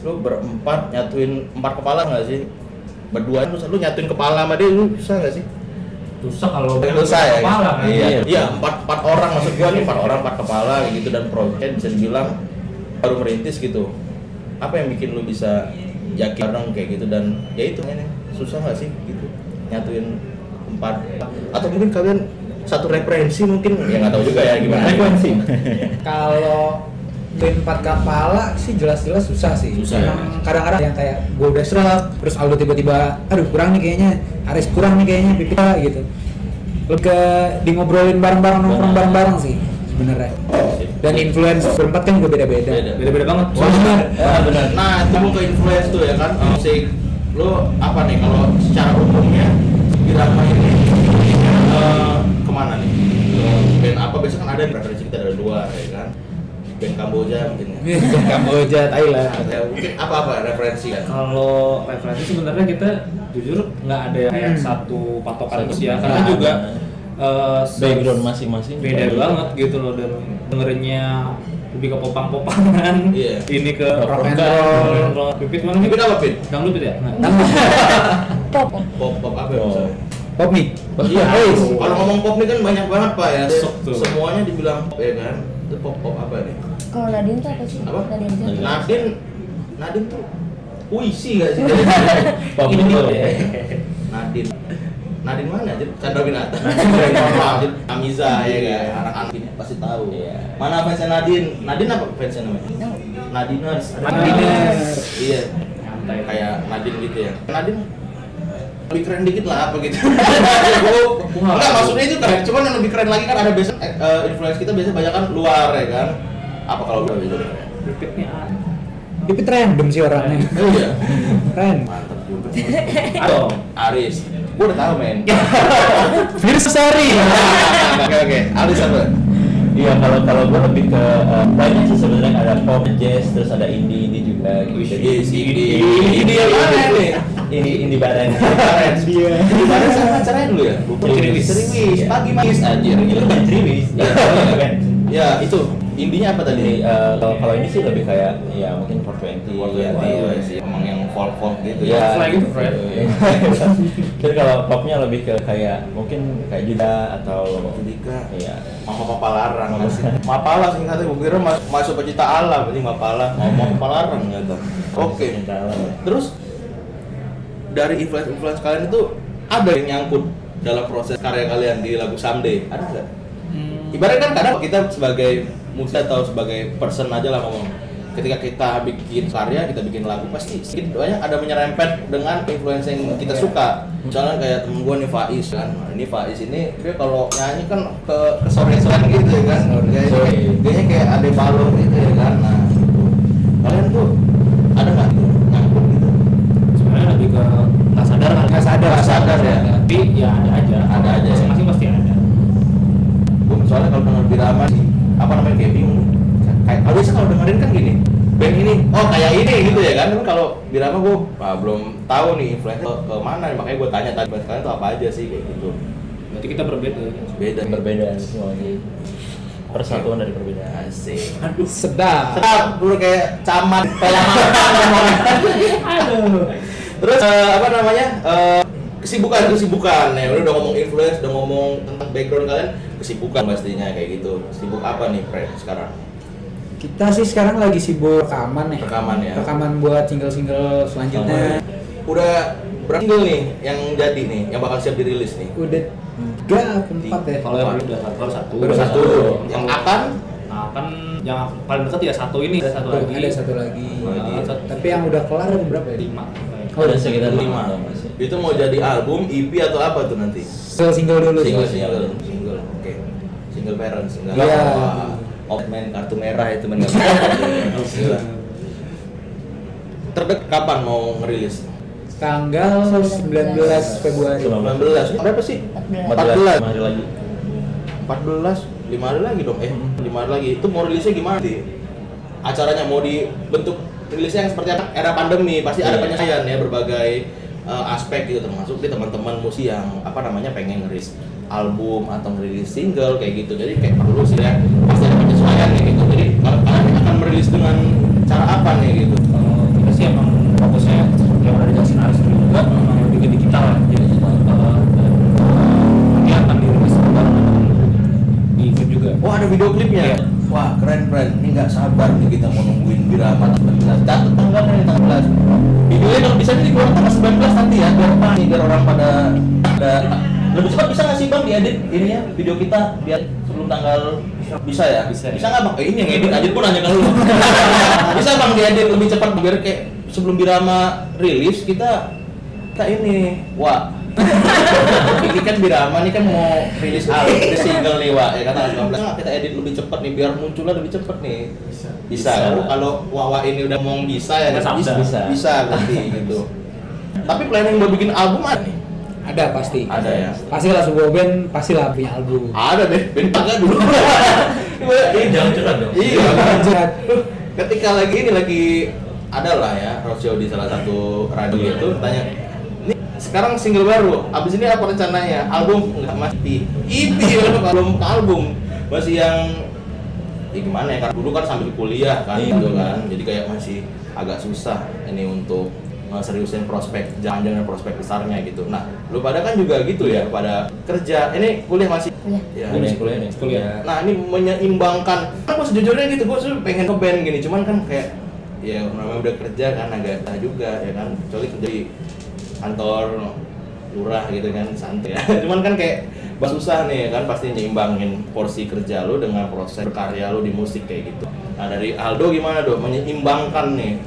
[SPEAKER 1] Lu berempat nyatuin empat kepala nggak sih? Berdua lu nyatuin kepala sama dia lu susah gak sih?
[SPEAKER 2] Susah kalau
[SPEAKER 1] Susah ya?
[SPEAKER 2] kepala kan
[SPEAKER 1] Iya,
[SPEAKER 4] Iya.
[SPEAKER 1] iya empat, empat orang maksud gua nih empat orang empat kepala gitu dan project bisa dibilang baru merintis gitu. Apa yang bikin lu bisa yakin bareng kayak gitu dan ya itu ini susah gak sih gitu nyatuin empat atau mungkin kalian satu referensi mungkin ya nggak tahu juga ya gimana
[SPEAKER 4] Frekuensi.
[SPEAKER 5] Kalau band empat kepala sih jelas-jelas susah sih.
[SPEAKER 1] Susah ya?
[SPEAKER 5] Kadang-kadang yang kayak gue udah serak, terus Aldo tiba-tiba, aduh kurang nih kayaknya, Aris kurang nih kayaknya, Pipita gitu. Lebih ke di ngobrolin bareng-bareng, nongkrong bareng-bareng sih sebenarnya. Dan influence berempat kan juga beda-beda.
[SPEAKER 1] Beda.
[SPEAKER 2] beda-beda banget
[SPEAKER 5] Wah, benar.
[SPEAKER 1] Ya, benar. Nah, itu mau ke influence tuh ya kan. Musik lo apa nih kalau secara umumnya Irama ini eh, ke mana nih? Band apa? Biasanya kan ada kita ada dua ya kan. Band Kamboja mungkin ya.
[SPEAKER 5] Kamboja, Thailand.
[SPEAKER 1] Ya, mungkin apa-apa referensi kan?
[SPEAKER 2] kalau referensi sebenarnya kita jujur nggak ada yang
[SPEAKER 5] Hmm.
[SPEAKER 2] satu patokan
[SPEAKER 4] Satu
[SPEAKER 2] sih ya karena juga eh, se-
[SPEAKER 4] Background masing-masing.
[SPEAKER 2] beda banget gitu loh dan dengerinnya lebih ke popang-popangan
[SPEAKER 1] Iya.
[SPEAKER 2] ini ke
[SPEAKER 5] Rock and roll.
[SPEAKER 2] pipit mana
[SPEAKER 1] Pipit apa, Pit?
[SPEAKER 2] dangdut ya Nah.
[SPEAKER 6] Pop.
[SPEAKER 1] Pop pop apa ya misalnya?
[SPEAKER 5] Pop nih.
[SPEAKER 1] Iya, kalau ngomong pop nih kan banyak banget pak ya. Semuanya dibilang pop ya kan. Itu pop pop apa nih?
[SPEAKER 6] Kalau Nadine tuh apa sih?
[SPEAKER 1] Apa?
[SPEAKER 6] Nadine Zaki.
[SPEAKER 1] Nadine, Nadine tuh puisi gak sih? Ini
[SPEAKER 4] ya.
[SPEAKER 1] Nadine. Nadine mana aja? Chandra Winata. Nadine. Amiza ya kan. Anak-anak ini pasti tahu.
[SPEAKER 4] Iya.
[SPEAKER 1] Mana fansnya Nadine? Nadine apa fansnya namanya?
[SPEAKER 6] Yang
[SPEAKER 1] Nadiners.
[SPEAKER 5] Nadiners.
[SPEAKER 1] Iya.
[SPEAKER 2] Santai.
[SPEAKER 1] Kayak Nadine gitu ya. Nadine lebih keren dikit lah apa gitu. Enggak maksudnya itu keren, cuman yang lebih keren lagi kan ada biasa eh, influence kita biasanya banyak kan luar ya kan. Apa kalau luar biasanya?
[SPEAKER 2] pipit nih ah.
[SPEAKER 5] Pipit random sih orangnya.
[SPEAKER 1] Oh iya.
[SPEAKER 5] Keren.
[SPEAKER 1] Mantap juga.
[SPEAKER 2] Aduh.
[SPEAKER 1] Aris. Gua udah tahu men.
[SPEAKER 5] Virus sorry.
[SPEAKER 1] Oke oke. Aris apa?
[SPEAKER 4] Iya kalau kalau gue lebih ke eh, banyak sih sebenarnya ada pop, jazz, terus ada indie indie juga gitu.
[SPEAKER 1] Iya sih. Ini yang mana nih?
[SPEAKER 4] Indie indie bareng.
[SPEAKER 1] Keren. Di mana sama acaranya dulu ya?
[SPEAKER 2] Ceriwis.
[SPEAKER 1] Ceriwis. Pagi mas anjir.
[SPEAKER 4] Itu kan Triwis.
[SPEAKER 1] Iya.
[SPEAKER 4] kan.
[SPEAKER 1] Ya itu indinya apa tadi?
[SPEAKER 4] Jadi eh, kalau kalau ini sih lebih kayak ya mungkin 420.
[SPEAKER 1] Waktu
[SPEAKER 4] ya, ya.
[SPEAKER 1] sih, emang yang folk folk gitu
[SPEAKER 4] Iya.
[SPEAKER 1] ya.
[SPEAKER 2] Gitu, Fred.
[SPEAKER 4] Terus kalau popnya lebih ke kayak mungkin kayak Juda atau
[SPEAKER 1] Judika.
[SPEAKER 4] Iya.
[SPEAKER 1] Mama Papa Larang masih. Mapala singkatnya gue kira mas masuk pencipta alam berarti Mapala. Mama Papa Larang ternyata. Oke. Terus dari influence-influence kalian itu ada yang nyangkut dalam proses karya kalian di lagu Someday? Ada nggak? Ibaratnya kan kadang kita sebagai musisi atau sebagai person aja lah ngomong ketika kita bikin karya, kita bikin lagu pasti sedikit banyak ada menyerempet dengan influence yang kita suka. Misalnya kayak temen gue nih Faiz kan, Nah, ini Faiz ini dia kalau nyanyi kan ke ke sore-sore gitu ya kan, kayaknya,
[SPEAKER 4] Sore.
[SPEAKER 1] kayaknya kayak ada balon gitu ya kan. Nah, kalian tuh ada nggak gitu nyangkut gitu?
[SPEAKER 2] sebenarnya lebih ke nggak sadar kan
[SPEAKER 5] Nggak sadar.
[SPEAKER 1] Nggak sadar ya.
[SPEAKER 2] tapi ya ada aja
[SPEAKER 1] Ada aja ya.
[SPEAKER 2] masing-masing pasti ada
[SPEAKER 1] Gue soalnya kalau denger Birama sih, apa namanya kayak bingung. Kayak kalau biasa kalau dengerin kan gini, band ini, oh kayak ini gitu ya kan. Tapi kalau Birama gue ah, belum tahu nih influence ke, ke mana, makanya gue tanya tadi kalian tuh apa aja sih kayak gitu.
[SPEAKER 2] berarti kita berbeda
[SPEAKER 1] Beda.
[SPEAKER 4] Perbedaan semuanya. Persatuan dari perbedaan.
[SPEAKER 1] Asik.
[SPEAKER 5] Sedap.
[SPEAKER 1] Sedap, dulu kayak camat pelang Aduh. Terus eh, apa namanya? Eh, kesibukan kesibukan ya udah udah ngomong influence udah ngomong tentang background kalian kesibukan pastinya kayak gitu. Sibuk apa nih Fred sekarang?
[SPEAKER 5] Kita sih sekarang lagi sibuk rekaman nih.
[SPEAKER 1] Rekaman ya.
[SPEAKER 5] Rekaman buat single-single selanjutnya.
[SPEAKER 1] udah berapa single nih yang jadi nih yang bakal siap dirilis nih?
[SPEAKER 5] Udah tiga atau empat ya.
[SPEAKER 2] kalau yang udah satu. Baru satu.
[SPEAKER 1] Baru satu. Yang akan?
[SPEAKER 2] Nah kan yang paling dekat ya satu ini ada satu lagi.
[SPEAKER 5] Ada satu lagi.
[SPEAKER 2] Nah, satu-
[SPEAKER 5] Tapi yang udah kelar ada berapa ya?
[SPEAKER 2] lima.
[SPEAKER 5] Oh,
[SPEAKER 4] ada sekitar
[SPEAKER 1] lima. itu mau jadi album EP atau apa tuh nanti?
[SPEAKER 5] Single single dulu.
[SPEAKER 1] single single single single parents enggak
[SPEAKER 5] Iya.
[SPEAKER 1] apa main kartu merah itu main kartu merah. Terdek kapan mau ngerilis?
[SPEAKER 5] Tanggal 19 Februari.
[SPEAKER 1] 19 berapa sih?
[SPEAKER 6] 14.
[SPEAKER 1] 14
[SPEAKER 4] Lima hari lagi.
[SPEAKER 1] 14 5 hari lagi dong eh 5 hari lagi itu mau rilisnya gimana sih acaranya mau dibentuk rilisnya yang seperti apa era pandemi pasti ada
[SPEAKER 4] Iya.
[SPEAKER 1] penyesuaian ya berbagai uh, aspek gitu termasuk di teman-teman musik yang apa namanya pengen ngeris album atau ngerilis single kayak gitu. Jadi kayak perlu sih ya pasti ada penyesuaian kayak gitu. Jadi kalian akan merilis dengan cara apa nih gitu?
[SPEAKER 2] Uh, kita sih emang fokusnya yang ada di Jackson Harris juga memang lebih ke digital ya. jadi nanti akan dirilis di YouTube juga.
[SPEAKER 1] Oh ada video klipnya.
[SPEAKER 2] Iya
[SPEAKER 1] nggak sabar nih kita mau nungguin Birama tanggal 19 catat tanggalnya nih tanggal 19 videonya kalau bisa nih dikeluarin tanggal 19 nanti ya biar apa nih biar orang pada pada lebih cepat bisa nggak sih bang diedit ini ya video kita biar sebelum tanggal bisa ya?
[SPEAKER 2] Bisa.
[SPEAKER 1] bisa nggak bang? Eh, ini yang edit aja pun nanya ke lu. Bisa bang diedit lebih cepat biar kayak sebelum Birama rilis kita kita ini. Wah ini kan Birama nih kan mau rilis album rilis single nih Wak ya kan tanggal 19 nah, kita edit lebih cepat nih biar munculnya lebih cepat nih bisa bisa,
[SPEAKER 4] Bisa.
[SPEAKER 1] kalau Wawa ini udah ngomong bisa ya kan
[SPEAKER 2] Bisa.
[SPEAKER 1] bisa bisa berarti gitu tapi planning buat bikin album ada nih
[SPEAKER 5] Ada pasti.
[SPEAKER 1] ada ya
[SPEAKER 5] Pasti lah sebuah band pasti lah punya album.
[SPEAKER 1] ada deh band tangga dulu
[SPEAKER 4] Ini jangan curhat dong.
[SPEAKER 1] iya
[SPEAKER 5] Lanjut.
[SPEAKER 1] ketika lagi ini lagi ada lah ya roadshow di salah satu radio itu tanya sekarang single baru. Abis ini apa rencananya? Album? Nggak mati. EP belum ke album. Masih yang ya gimana ya karena dulu kan sambil kuliah kan
[SPEAKER 4] Iya.
[SPEAKER 1] gitu kan. Jadi kayak masih agak susah ini untuk uh, seriusin prospek jangan-jangan prospek besarnya gitu. Nah lu pada kan juga gitu ya pada kerja. Ini kuliah masih?
[SPEAKER 6] Kuliah.
[SPEAKER 1] ya,
[SPEAKER 4] Kuliah, kuliah nih.
[SPEAKER 2] Kuliah.
[SPEAKER 1] Nah ini menyeimbangkan. Kan gue sejujurnya gitu, gue sebenernya pengen ngeband gini, cuman kan kayak ya namanya udah kerja kan agak tah juga ya kan, kecuali kerja di kantor lurah gitu kan santai ya. cuman kan kayak bah susah nih kan pasti nyimbangin porsi kerja lu dengan proses berkarya lu di musik kayak gitu. Nah dari Aldo gimana dong menyeimbangkan nih?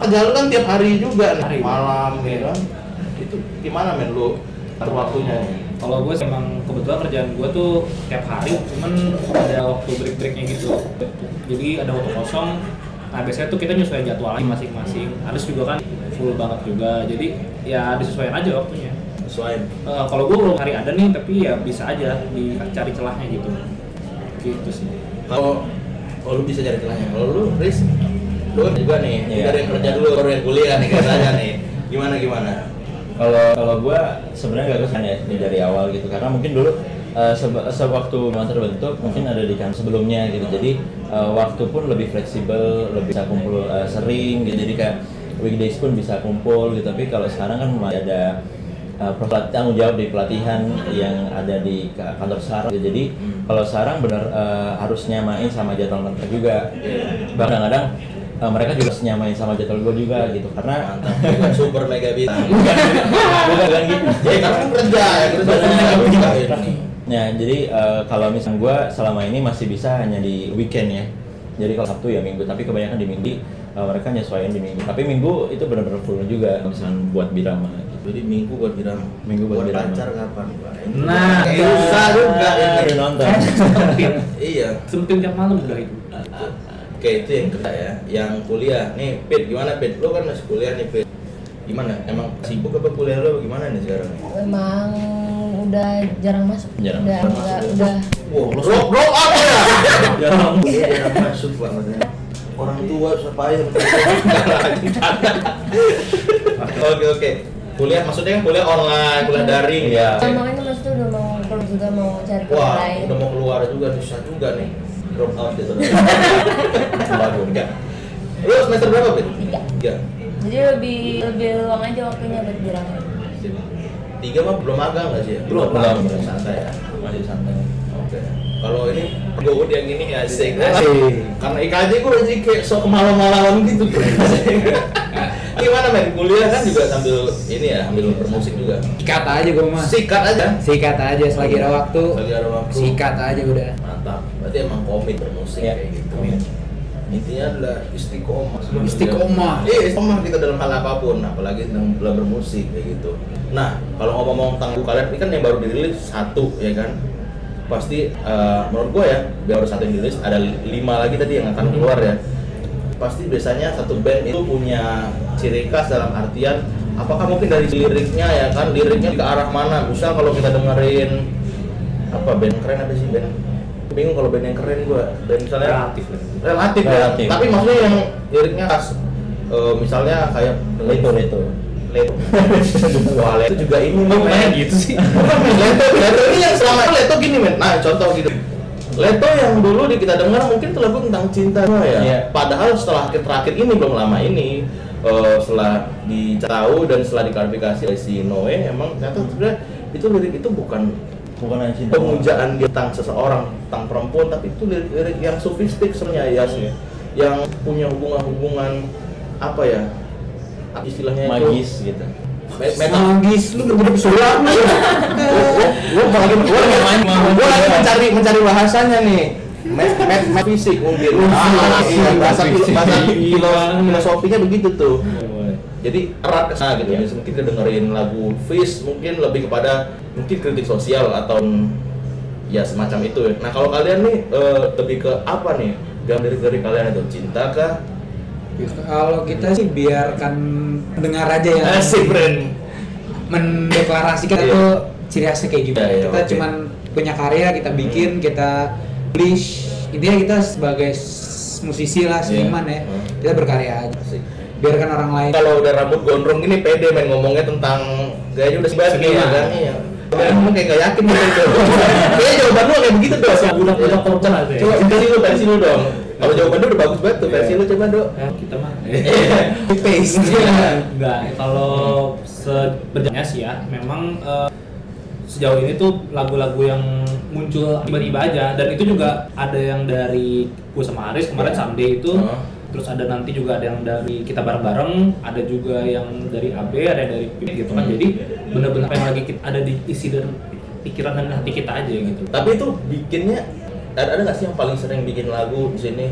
[SPEAKER 1] Kerja lu kan tiap hari juga nih,
[SPEAKER 2] Hari.
[SPEAKER 1] malam ya kan. Itu gimana men lu atur waktunya nih?
[SPEAKER 2] Kalau gue emang kebetulan kerjaan gue tuh tiap hari, cuman ada waktu break-breaknya gitu. Jadi ada waktu kosong. Nah biasanya tuh kita nyesuaiin jadwal masing-masing. Harus juga kan full banget juga. Jadi ya disesuaikan aja waktunya.
[SPEAKER 1] Sesuai
[SPEAKER 2] Eh, kalau gue belum hari ada nih, tapi ya bisa aja dicari celahnya gitu. Gitu sih.
[SPEAKER 1] kalau kalau lu bisa cari celahnya kalau lu Riz lu juga nih
[SPEAKER 4] Iya.
[SPEAKER 1] dari yang kerja dulu baru yang kuliah nih katanya nih gimana gimana
[SPEAKER 4] Kalau kalau gue sebenarnya gak kesan ya dari awal gitu karena mungkin dulu eh, sebe- sewaktu memang terbentuk mungkin ada di kan sebelumnya gitu jadi eh, waktu pun lebih fleksibel lebih bisa kumpul eh, sering gitu jadi kayak weekdays pun bisa kumpul gitu. Tapi kalau sekarang kan masih ada pelat- tanggung jawab di pelatihan yang ada di ka- kantor sarang gitu. jadi kalau sarang benar eh, harus nyamain sama jadwal mereka juga. Bahkan kadang eh, mereka juga harus nyamain sama jadwal gue juga gitu. Karena
[SPEAKER 1] mantap. Bukan super mega bintang
[SPEAKER 4] bukan bukan gitu
[SPEAKER 1] karena kan kerja ya kerja
[SPEAKER 4] Ya, jadi eh, kalau misalnya gue selama ini masih bisa hanya di weekend ya. Jadi kalau Sabtu ya Minggu, tapi kebanyakan di Minggu eh, mereka nyesuaiin di Minggu. Tapi Minggu itu benar-benar full juga misalnya buat birama gitu.
[SPEAKER 1] jadi minggu buat bilang
[SPEAKER 4] Minggu buat bilang.
[SPEAKER 1] pacar kapan pak
[SPEAKER 2] Nah, itu.
[SPEAKER 1] susah juga ini
[SPEAKER 4] udah nonton.
[SPEAKER 1] iya
[SPEAKER 2] Sempetin tiap malam udah itu.
[SPEAKER 1] Oke itu yang kerja ya, yang kuliah nih Pit gimana Pit? Lu kan masih kuliah nih Pit Gimana? Emang sibuk apa kuliah lu gimana nih sekarang?
[SPEAKER 6] Emang udah jarang masuk.
[SPEAKER 4] Jarang
[SPEAKER 6] udah
[SPEAKER 1] masuk.
[SPEAKER 6] enggak udah
[SPEAKER 1] Wow, drop drop apa ya?
[SPEAKER 4] Jarang.
[SPEAKER 1] Jarang masuk banget Orang tua siapa yang Oke oke Kuliah maksudnya kan kuliah online, kuliah daring ya
[SPEAKER 6] makanya mas tuh udah mau kalau juga mau cari kerja
[SPEAKER 1] Wah,
[SPEAKER 6] lain.
[SPEAKER 1] udah mau keluar juga, susah juga nih Drop out gitu Bagus, enggak Lu semester berapa, Pit?
[SPEAKER 6] Tiga.
[SPEAKER 1] Tiga
[SPEAKER 6] Jadi lebih lebih luang aja waktunya buat bilang.
[SPEAKER 1] Tiga mah belum magang nggak sih? ya?
[SPEAKER 4] Belum, belum.
[SPEAKER 1] Belum santai ya.
[SPEAKER 4] Masih santai.
[SPEAKER 1] Oke. Kalau ini gue yang ini ya asik.
[SPEAKER 5] Asik.
[SPEAKER 1] Karena IKJ gue udah jadi kayak sok kemalam-malaman gitu. Gimana men? Kuliah kan juga sambil ini ya, sambil bermusik juga.
[SPEAKER 5] Sikat aja gue mah.
[SPEAKER 1] Sikat aja.
[SPEAKER 5] Sikat aja selagi ada waktu.
[SPEAKER 1] Lagi ada waktu.
[SPEAKER 5] Sikat aja udah.
[SPEAKER 1] Mantap. Berarti emang komit bermusik
[SPEAKER 4] Iya.
[SPEAKER 1] kayak gitu. Intinya adalah istiqomah.
[SPEAKER 5] Istiqomah.
[SPEAKER 1] Iya, istiqomah kita dalam hal apa pun, apalagi dalam dalam bermusik kayak gitu. Nah, kalau ngomong-ngomong tentang kalian, ini kan yang baru dirilis satu ya kan? Pasti eh, menurut gue ya, baru satu yang dirilis, ada lima lagi tadi yang akan keluar ya. Pasti biasanya satu band itu punya ciri khas dalam artian apakah mungkin dari liriknya ya kan liriknya ke arah mana misal kalau kita dengerin apa band keren apa sih band bingung kalau band yang keren gua band misalnya
[SPEAKER 2] Relatif
[SPEAKER 1] relatif,
[SPEAKER 4] Relatif.
[SPEAKER 1] ya tapi maksudnya yang liriknya khas Eh, misalnya kayak
[SPEAKER 4] Leto, leto.
[SPEAKER 1] Leto wah Leto juga ini nih men.
[SPEAKER 2] gitu sih?
[SPEAKER 1] Leto Leto ini yang selama Leto gini men. Nah contoh gitu. Leto yang dulu di kita dengar mungkin itu lagu tentang cinta ya.
[SPEAKER 4] Iya.
[SPEAKER 1] padahal setelah terakhir ini belum lama ini eh, setelah ditahu dan setelah diklarifikasi oleh si Noe emang ternyata sebenarnya itu lirik itu bukan
[SPEAKER 4] bukan hanya cinta.
[SPEAKER 1] pemujaan dia tentang seseorang tentang perempuan tapi itu lirik-lirik yang sofistik sebenarnya ya sih. Yang punya hubungan-hubungan apa ya istilahnya
[SPEAKER 4] magis gitu.
[SPEAKER 1] Itu meta
[SPEAKER 5] Magis, lu udah jadi pesulap lu.
[SPEAKER 1] gue lagi gue lagi main gue lagi mencari mencari bahasanya nih. Met met met fisik mungkin ah, iya, bahasa filo- filosofinya begitu tuh. Jadi erat ke sana gitu.
[SPEAKER 4] Iya.
[SPEAKER 1] Jadi mungkin dengerin lagu Fish mungkin lebih kepada mungkin kritik sosial atau ya semacam itu. Ya. nah kalau kalian nih eh, lebih ke apa nih? Diri dari kalian itu. Cinta kah
[SPEAKER 5] Kalau kita sih biarkan dengar aja ya.
[SPEAKER 1] asik friend
[SPEAKER 5] mendeklarasikan
[SPEAKER 1] Iya.
[SPEAKER 5] itu ciri khasnya kayak gimana.
[SPEAKER 1] Iya, iya,
[SPEAKER 5] kita
[SPEAKER 1] oke.
[SPEAKER 5] cuman punya karya, kita bikin, kita publish. Intinya kita sebagai musisi lah, seniman ya,
[SPEAKER 1] Hmm.
[SPEAKER 5] kita berkarya aja.
[SPEAKER 1] Asik.
[SPEAKER 5] Biarkan orang lain.
[SPEAKER 1] kalau udah rambut gondrong gini pede main ngomongnya tentang gayanya udah
[SPEAKER 2] Seniman.
[SPEAKER 1] ya kan iya ngomong kayak gak yakin gitu Kayaknya jawaban lu kayak begitu dong
[SPEAKER 2] budak-budak korporat ya.
[SPEAKER 1] Coba versi lu, versi lu dong Kalau jawaban lu udah bagus banget tuh, versi lu coba dong
[SPEAKER 2] Eh, kita mah.
[SPEAKER 5] Paste.
[SPEAKER 2] Enggak, kalau sebenarnya sih ya, memang eh, sejauh ini tuh lagu-lagu yang muncul tiba-tiba aja. Dan itu juga ada yang dari gue sama Aris kemarin. Someday itu.
[SPEAKER 1] Oh.
[SPEAKER 2] terus ada nanti juga ada yang dari kita bareng-bareng ada juga yang dari AB ada yang dari Pip gitu kan.
[SPEAKER 1] Hmm.
[SPEAKER 2] jadi benar-benar apa yang lagi kita- ada di isi dan pikiran dan hati kita aja gitu.
[SPEAKER 1] Tapi itu bikinnya ada ada nggak sih yang paling sering bikin lagu di sini?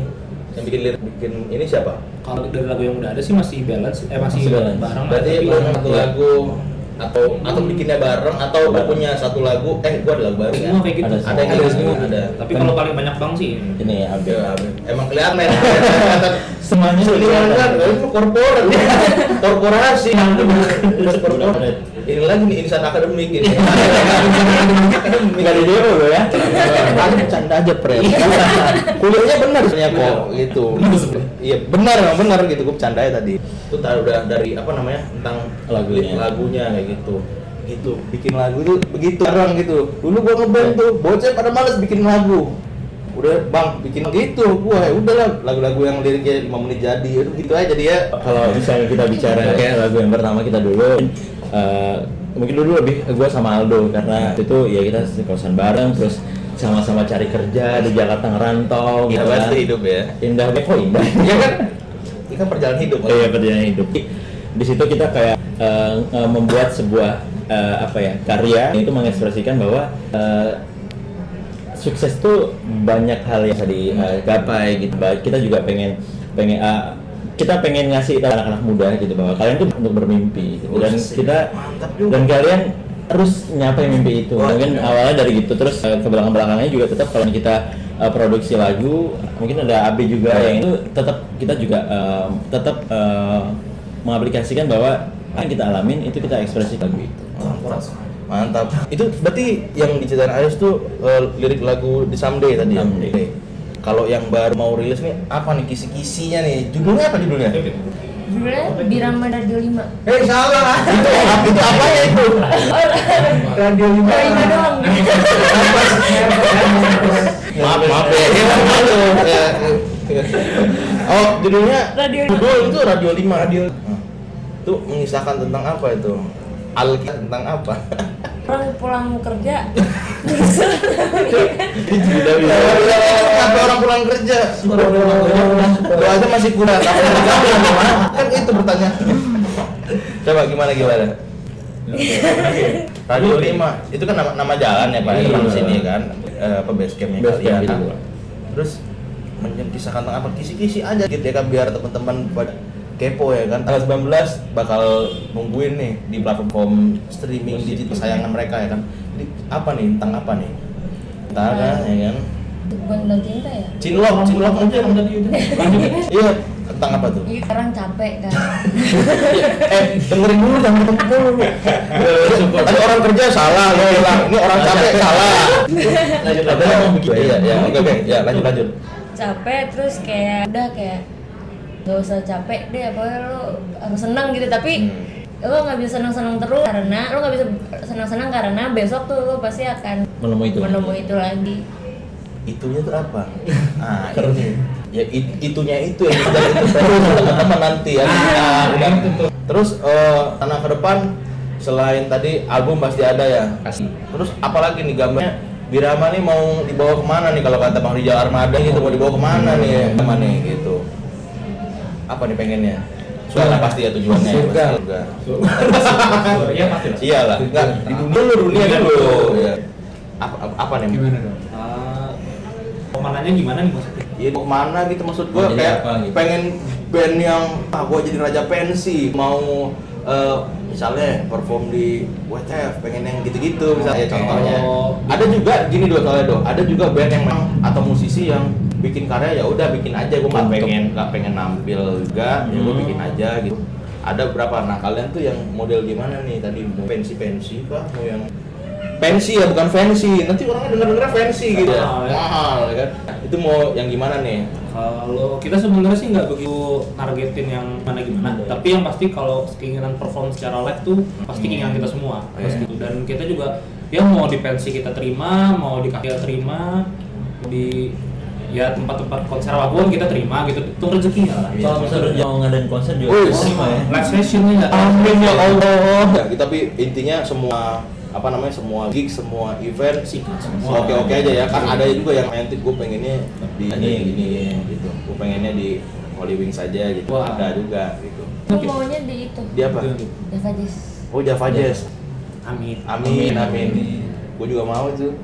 [SPEAKER 1] Yang bikin lirik bikin ini siapa?
[SPEAKER 2] kalau dari lagu yang udah ada sih masih balance eh masih,
[SPEAKER 4] Masih balance.
[SPEAKER 2] bareng
[SPEAKER 1] Berarti lu satu lagu atau atau bikinnya bareng atau lu punya satu lagu eh gua ada lagu baru
[SPEAKER 2] semua kayak gitu.
[SPEAKER 4] Ada
[SPEAKER 1] ada yang
[SPEAKER 5] Ada
[SPEAKER 1] gitu ada.
[SPEAKER 2] Tapi kalau paling banyak bang sih.
[SPEAKER 4] Ini ya Abe
[SPEAKER 1] Ya, emang kelihatan ya. Kelihatan
[SPEAKER 4] semuanya
[SPEAKER 1] Seniman kan, itu korporat, korporasi, korporat. Ini lagi nih insan akademik ini.
[SPEAKER 4] nggak ada demo lo ya
[SPEAKER 1] Aku bercanda aja pre. Kuliahnya benar sebenarnya kok gitu. Iya benar emang benar gitu gue bercanda ya tadi. Itu tahu udah dari apa namanya tentang
[SPEAKER 4] Lagunya.
[SPEAKER 1] lagunya kayak gitu. Gitu bikin lagu tuh begitu orang gitu. Dulu gua ngeband tuh bocah pada males bikin lagu. Udah bang bikin gitu, gua ya udahlah lagu-lagu yang liriknya 5 menit jadi itu gitu aja dia.
[SPEAKER 4] kalau misalnya kita bicara kayak lagu yang pertama kita dulu eh, mungkin dulu lebih gue sama Aldo karena itu ya kita kosan bareng terus sama-sama cari kerja di Jakarta ngerantau
[SPEAKER 1] Gitu
[SPEAKER 4] kan
[SPEAKER 1] pasti hidup ya.
[SPEAKER 4] indah banget kok indah
[SPEAKER 1] Iya kan? Ini kan perjalanan hidup.
[SPEAKER 4] Oh iya perjalanan hidup. Di situ kita kayak eh, eh, membuat sebuah eh, apa ya karya itu mengekspresikan bahwa eh, sukses tuh banyak hal yang bisa digapai gitu. Kita juga pengen pengen eh, kita pengen ngasih tahu anak-anak muda gitu bahwa kalian tuh untuk bermimpi gitu. dan kita dan kalian terus nyapai mimpi itu mungkin awalnya dari gitu terus eh, ke belakang belakangnya juga tetap kalau kita eh, produksi lagu mungkin ada AB juga
[SPEAKER 1] Iya.
[SPEAKER 4] yang itu tetap kita juga eh, tetap eh, mengaplikasikan bahwa yang kita alamin itu kita ekspresi lagu itu
[SPEAKER 1] Mantap. Mantap. Itu berarti yang diceritain Aris tuh eh, lirik lagu di Someday tadi ya?
[SPEAKER 4] Someday.
[SPEAKER 1] Oke. Kalau yang baru mau rilis nih apa nih kisi-kisinya nih? Judulnya apa judulnya?
[SPEAKER 6] Judulnya Birama Radio 5
[SPEAKER 1] Eh salah. itu apa itu apa ya itu?
[SPEAKER 5] Radio lima.
[SPEAKER 6] Radio 5 doang
[SPEAKER 1] maaf maaf ya. Ya, malu. Ya. Oh, judulnya
[SPEAKER 6] Radio
[SPEAKER 1] judul itu Radio 5 Radio. Itu mengisahkan tentang apa itu? Alkitab tentang apa?
[SPEAKER 6] Orang pulang kerja
[SPEAKER 1] Sampai orang pulang kerja. Lu aja masih kurang. Kan itu pertanyaan. Coba gimana gimana? Radio 5 itu kan nama, nama jalan ya Pak,
[SPEAKER 4] Iya.
[SPEAKER 1] di sini kan. Eh, apa base campnya kalian.
[SPEAKER 4] gitu.
[SPEAKER 1] Terus mencisahkan tentang apa kisi-kisi aja gitu ya kan biar teman-teman pada kepo ya kan? Tanggal 19 bakal nungguin nih di platform streaming digital kesayangan mereka ya kan? Jadi apa nih? Tentang apa nih? Entah kan ya kan?
[SPEAKER 6] Bukan tentang cinta ya?
[SPEAKER 1] Cinlok, cinlok aja Iya, tentang apa tuh?
[SPEAKER 6] Iya, sekarang capek kan.
[SPEAKER 1] Eh, dengerin dulu, jangan dengerin dulu. Tadi orang kerja salah, lo bilang ini orang capek salah.
[SPEAKER 4] Lanjut, lanjut.
[SPEAKER 1] yang. Iya, iya, oke, oke, ya lanjut, lanjut.
[SPEAKER 6] Capek terus kayak udah kayak Gak usah capek deh, pokoknya lo harus senang gitu Tapi
[SPEAKER 1] Hmm.
[SPEAKER 6] lo nggak bisa senang-senang terus karena lo nggak bisa senang-senang karena besok tuh lo pasti akan
[SPEAKER 4] Menemui itu.
[SPEAKER 6] menemui itu lagi
[SPEAKER 1] Itunya tuh apa? Ah, ini. Ya it- itunya itu yang kita itu teman-teman nanti ya. Ah, udah. Terus eh tanah ke depan selain tadi album pasti ada ya.
[SPEAKER 4] Pasti.
[SPEAKER 1] Terus apalagi nih gambarnya Birama nih mau dibawa ke mana nih kalau kata Bang Rijal Armada gitu mau dibawa ke mana nih ke mana nih gitu apa nih pengennya surga pasti ya tujuannya ya,
[SPEAKER 5] Surga.
[SPEAKER 1] pasti surga
[SPEAKER 2] Iya pasti lah.
[SPEAKER 1] iyalah enggak di dunia dulu dunia
[SPEAKER 2] Dunia
[SPEAKER 1] dulu
[SPEAKER 2] dulu.
[SPEAKER 1] ya. apa, apa apa nih
[SPEAKER 5] Gimana dong?
[SPEAKER 2] Uh, pemandannya gimana nih maksudnya?
[SPEAKER 1] Iya mau ke mana gitu maksud
[SPEAKER 4] jadi
[SPEAKER 1] kayak
[SPEAKER 4] apa gitu?
[SPEAKER 1] pengen band yang ah gua jadi raja pensi mau eh, misalnya perform di WTF pengen yang gitu-gitu misalnya contohnya
[SPEAKER 2] Oh.
[SPEAKER 1] ada juga gini dua soalnya do ada juga band yang memang atau musisi yang bikin karya ya udah bikin aja. Gua nggak pengen nggak pengen nampil juga ya
[SPEAKER 4] Hmm.
[SPEAKER 1] bikin aja gitu. Ada berapa nah kalian tuh yang model gimana nih? Tadi mau pensi pensi kah? Mau yang pensi ya bukan fancy. Nanti orangnya denger denger fancy gitu. Ya.
[SPEAKER 2] Mahal ya.
[SPEAKER 1] mahal kan itu mau yang gimana nih?
[SPEAKER 2] Kalau kita sebenarnya sih nggak begitu nargetin yang mana gimana, tapi yang pasti kalau keinginan perform secara live tuh pasti keinginan kita semua,
[SPEAKER 1] Iya.
[SPEAKER 2] pasti. itu. Dan kita juga ya mau di pensi kita terima, mau di kafe kita terima, di ya tempat-tempat konser apa pun kita terima gitu. Itu rezekinya lah.
[SPEAKER 4] Kalau misalnya mau ngadain konser juga
[SPEAKER 1] Wih,
[SPEAKER 4] terima ya.
[SPEAKER 2] Live sessionnya tahu.
[SPEAKER 1] Amin ya Allah. Ya, tapi intinya semua apa namanya semua gig, semua event sih oke oke aja ya. Kan ada juga yang nanti gue pengennya di
[SPEAKER 4] Ini,
[SPEAKER 1] ini gini gitu. Gue pengennya di Holy Wings aja gitu.
[SPEAKER 2] Wah.
[SPEAKER 1] Ada juga gitu.
[SPEAKER 6] Gue maunya di itu.
[SPEAKER 1] Di apa?
[SPEAKER 6] Java Jazz.
[SPEAKER 1] Oh Java Jazz.
[SPEAKER 2] Amin.
[SPEAKER 1] Amin amin. Gue juga mau tuh.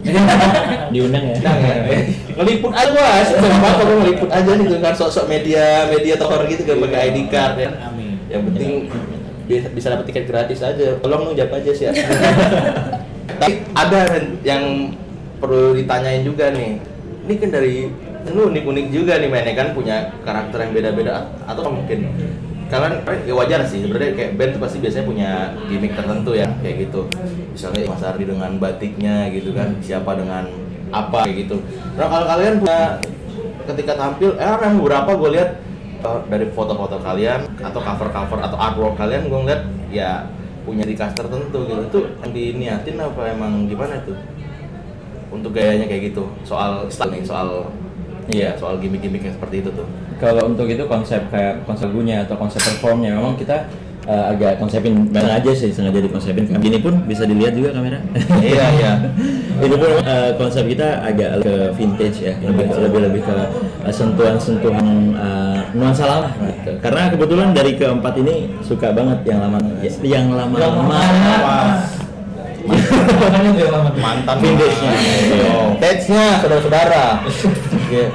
[SPEAKER 4] Diundang ya.
[SPEAKER 1] Nah, ya. ngeliput aja mas, apa kalau ngeliput aja nih kan sosok media media tokoh gitu kan pakai ID card ya.
[SPEAKER 2] Amin.
[SPEAKER 1] Yang penting bisa, bisa dapat tiket gratis aja. Tolong dong jawab aja sih ya. Tapi ada yang perlu ditanyain juga nih. Ini kan dari lu unik-unik juga nih mainnya kan punya karakter yang beda-beda atau mungkin kalian eh, ya wajar sih sebenarnya kayak band pasti biasanya punya gimmick tertentu ya kayak gitu. Misalnya Mas Ardi dengan batiknya gitu kan siapa dengan apa kayak gitu. Nah kalau kalian punya ketika tampil eh ada beberapa gue lihat eh, dari foto-foto kalian atau cover-cover atau artwork kalian gue ngeliat ya punya di tertentu gitu. Itu yang diniatin apa emang gimana tuh? Untuk gayanya kayak gitu soal style soal
[SPEAKER 4] Iya.
[SPEAKER 1] soal gimmick-gimmick yang seperti itu tuh
[SPEAKER 4] Kalau untuk itu konsep kayak konsep lagunya atau konsep performnya memang kita eh, agak konsepin bareng aja sih sengaja dikonsepin kayak gini pun bisa dilihat juga kamera.
[SPEAKER 1] iya iya
[SPEAKER 4] itu pun eh, konsep kita agak ke vintage ya lebih lebih lebih ke eh, sentuhan-sentuhan eh, nuansa lama gitu. Karena kebetulan dari keempat ini suka banget yang lama yang lama-lama.
[SPEAKER 1] mantan
[SPEAKER 4] Vintage-nya.
[SPEAKER 1] vintage-nya saudara-saudara Iya.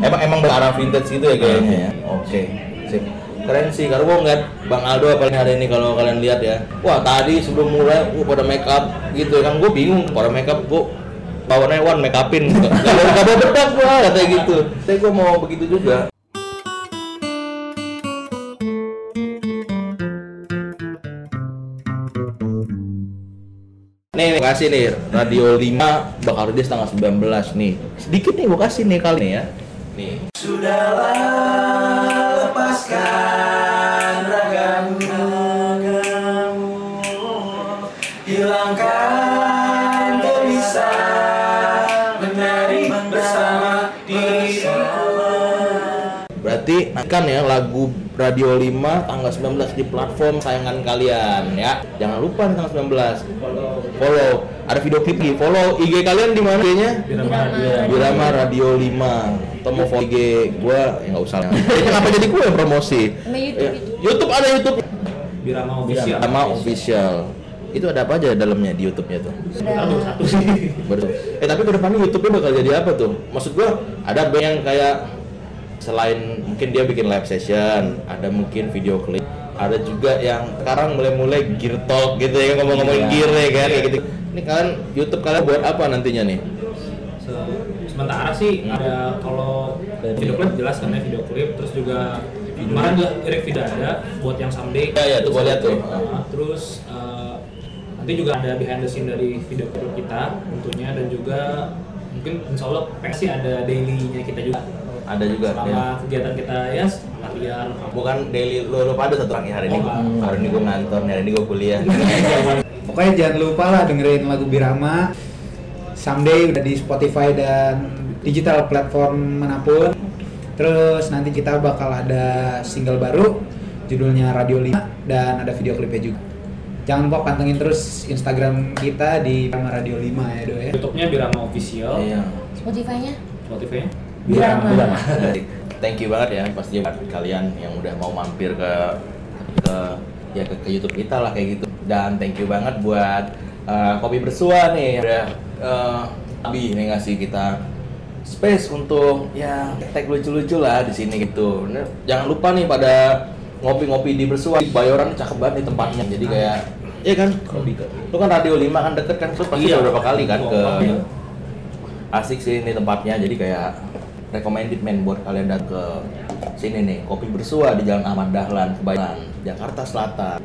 [SPEAKER 1] emang emang berarah vintage gitu ya kayaknya ya oke sip. Keren sih karena gua ngeliat Bang Aldo paling hari ini kalau kalian lihat ya. Wah tadi sebelum mulai gua pada make up gitu ya kan. Gua bingung pada make up gua bawaannya one make upin. Gak bawa bawa bedak gua katanya gitu. Saya gua mau begitu juga Nih, nih, kasih nih Radio 5 bakal rilis tanggal 19 nih. Sedikit nih gua kasih nih kali ini ya. Nih. Berarti kan ya lagu Radio 5 tanggal 19 di platform sayangan kalian ya. Jangan lupa nih tanggal 19. Follow. Ada video klip nih. Follow IG kalian di mana IG-nya?
[SPEAKER 6] Birama.
[SPEAKER 1] Birama Radio 5 atau mau follow IG gua ya nggak usah ini kenapa jadi gua yang promosi
[SPEAKER 6] YouTube,
[SPEAKER 1] Ya,
[SPEAKER 6] YouTube.
[SPEAKER 1] YouTube ada YouTube
[SPEAKER 2] Birama official.
[SPEAKER 1] sama official itu ada apa aja dalamnya di YouTube-nya tuh
[SPEAKER 2] baru satu sih.
[SPEAKER 1] Eh tapi ke depannya YouTube-nya bakal jadi apa tuh? Maksud gua ada band yang kayak selain mungkin dia bikin live session, ada mungkin video klip, ada juga yang sekarang mulai-mulai gear talk gitu ya ngomong-ngomongin
[SPEAKER 4] Iya.
[SPEAKER 1] gear ya kan kayak gitu. Ini kalian YouTube kalian buat apa nantinya nih?
[SPEAKER 2] Se- sementara sih ada kalau video klip jelas kan ya video klip terus juga kemarin juga Eric video ada buat yang someday
[SPEAKER 1] Ya, ya, tuh lihat tuh.
[SPEAKER 2] Nah, terus eh, nanti juga ada behind the scene dari video klip kita tentunya dan juga mungkin insya Allah pengen sih ada dailynya kita juga
[SPEAKER 1] Ada juga.
[SPEAKER 2] selama
[SPEAKER 1] ya.
[SPEAKER 2] kegiatan kita ya latihan
[SPEAKER 1] Bukan daily lu lupa ada satu lagi hari ini.
[SPEAKER 2] Oh,
[SPEAKER 1] gua- hari ini gua ngantor, hari ini gua kuliah.
[SPEAKER 5] Pokoknya jangan lupa lah dengerin lagu Birama. Someday udah di Spotify dan digital platform mana pun. Terus nanti kita bakal ada single baru judulnya Radio 5 dan ada video klipnya juga. Jangan lupa pantengin terus Instagram kita di Rama Radio 5 ya Do ya.
[SPEAKER 2] YouTube-nya Birama Official,
[SPEAKER 1] Iya.
[SPEAKER 6] Spotify-nya
[SPEAKER 2] Spotify-nya
[SPEAKER 6] Birama.
[SPEAKER 1] Jadi, Thank you banget ya pasti buat kalian yang udah mau mampir ke ke ya ke, ke YouTube kita lah kayak gitu. Dan thank you banget buat uh, Kopi Bersua nih udah uh, Abi nih ngasih kita space untuk ya tag lucu-lucu lah di sini gitu. Jangan lupa nih pada ngopi-ngopi di Bersua. Bayoran cakep banget nih tempatnya. Jadi kayak Iya kan? Lu kan Radio 5 kan deket kan, terus pasti
[SPEAKER 2] Iya.
[SPEAKER 1] udah berapa kali kan ke
[SPEAKER 2] Iya.
[SPEAKER 1] asik sih ini tempatnya jadi kayak recommended men buat kalian datang ke sini nih. Kopi bersua di Jalan Ahmad Dahlan Kebayoran Jakarta Selatan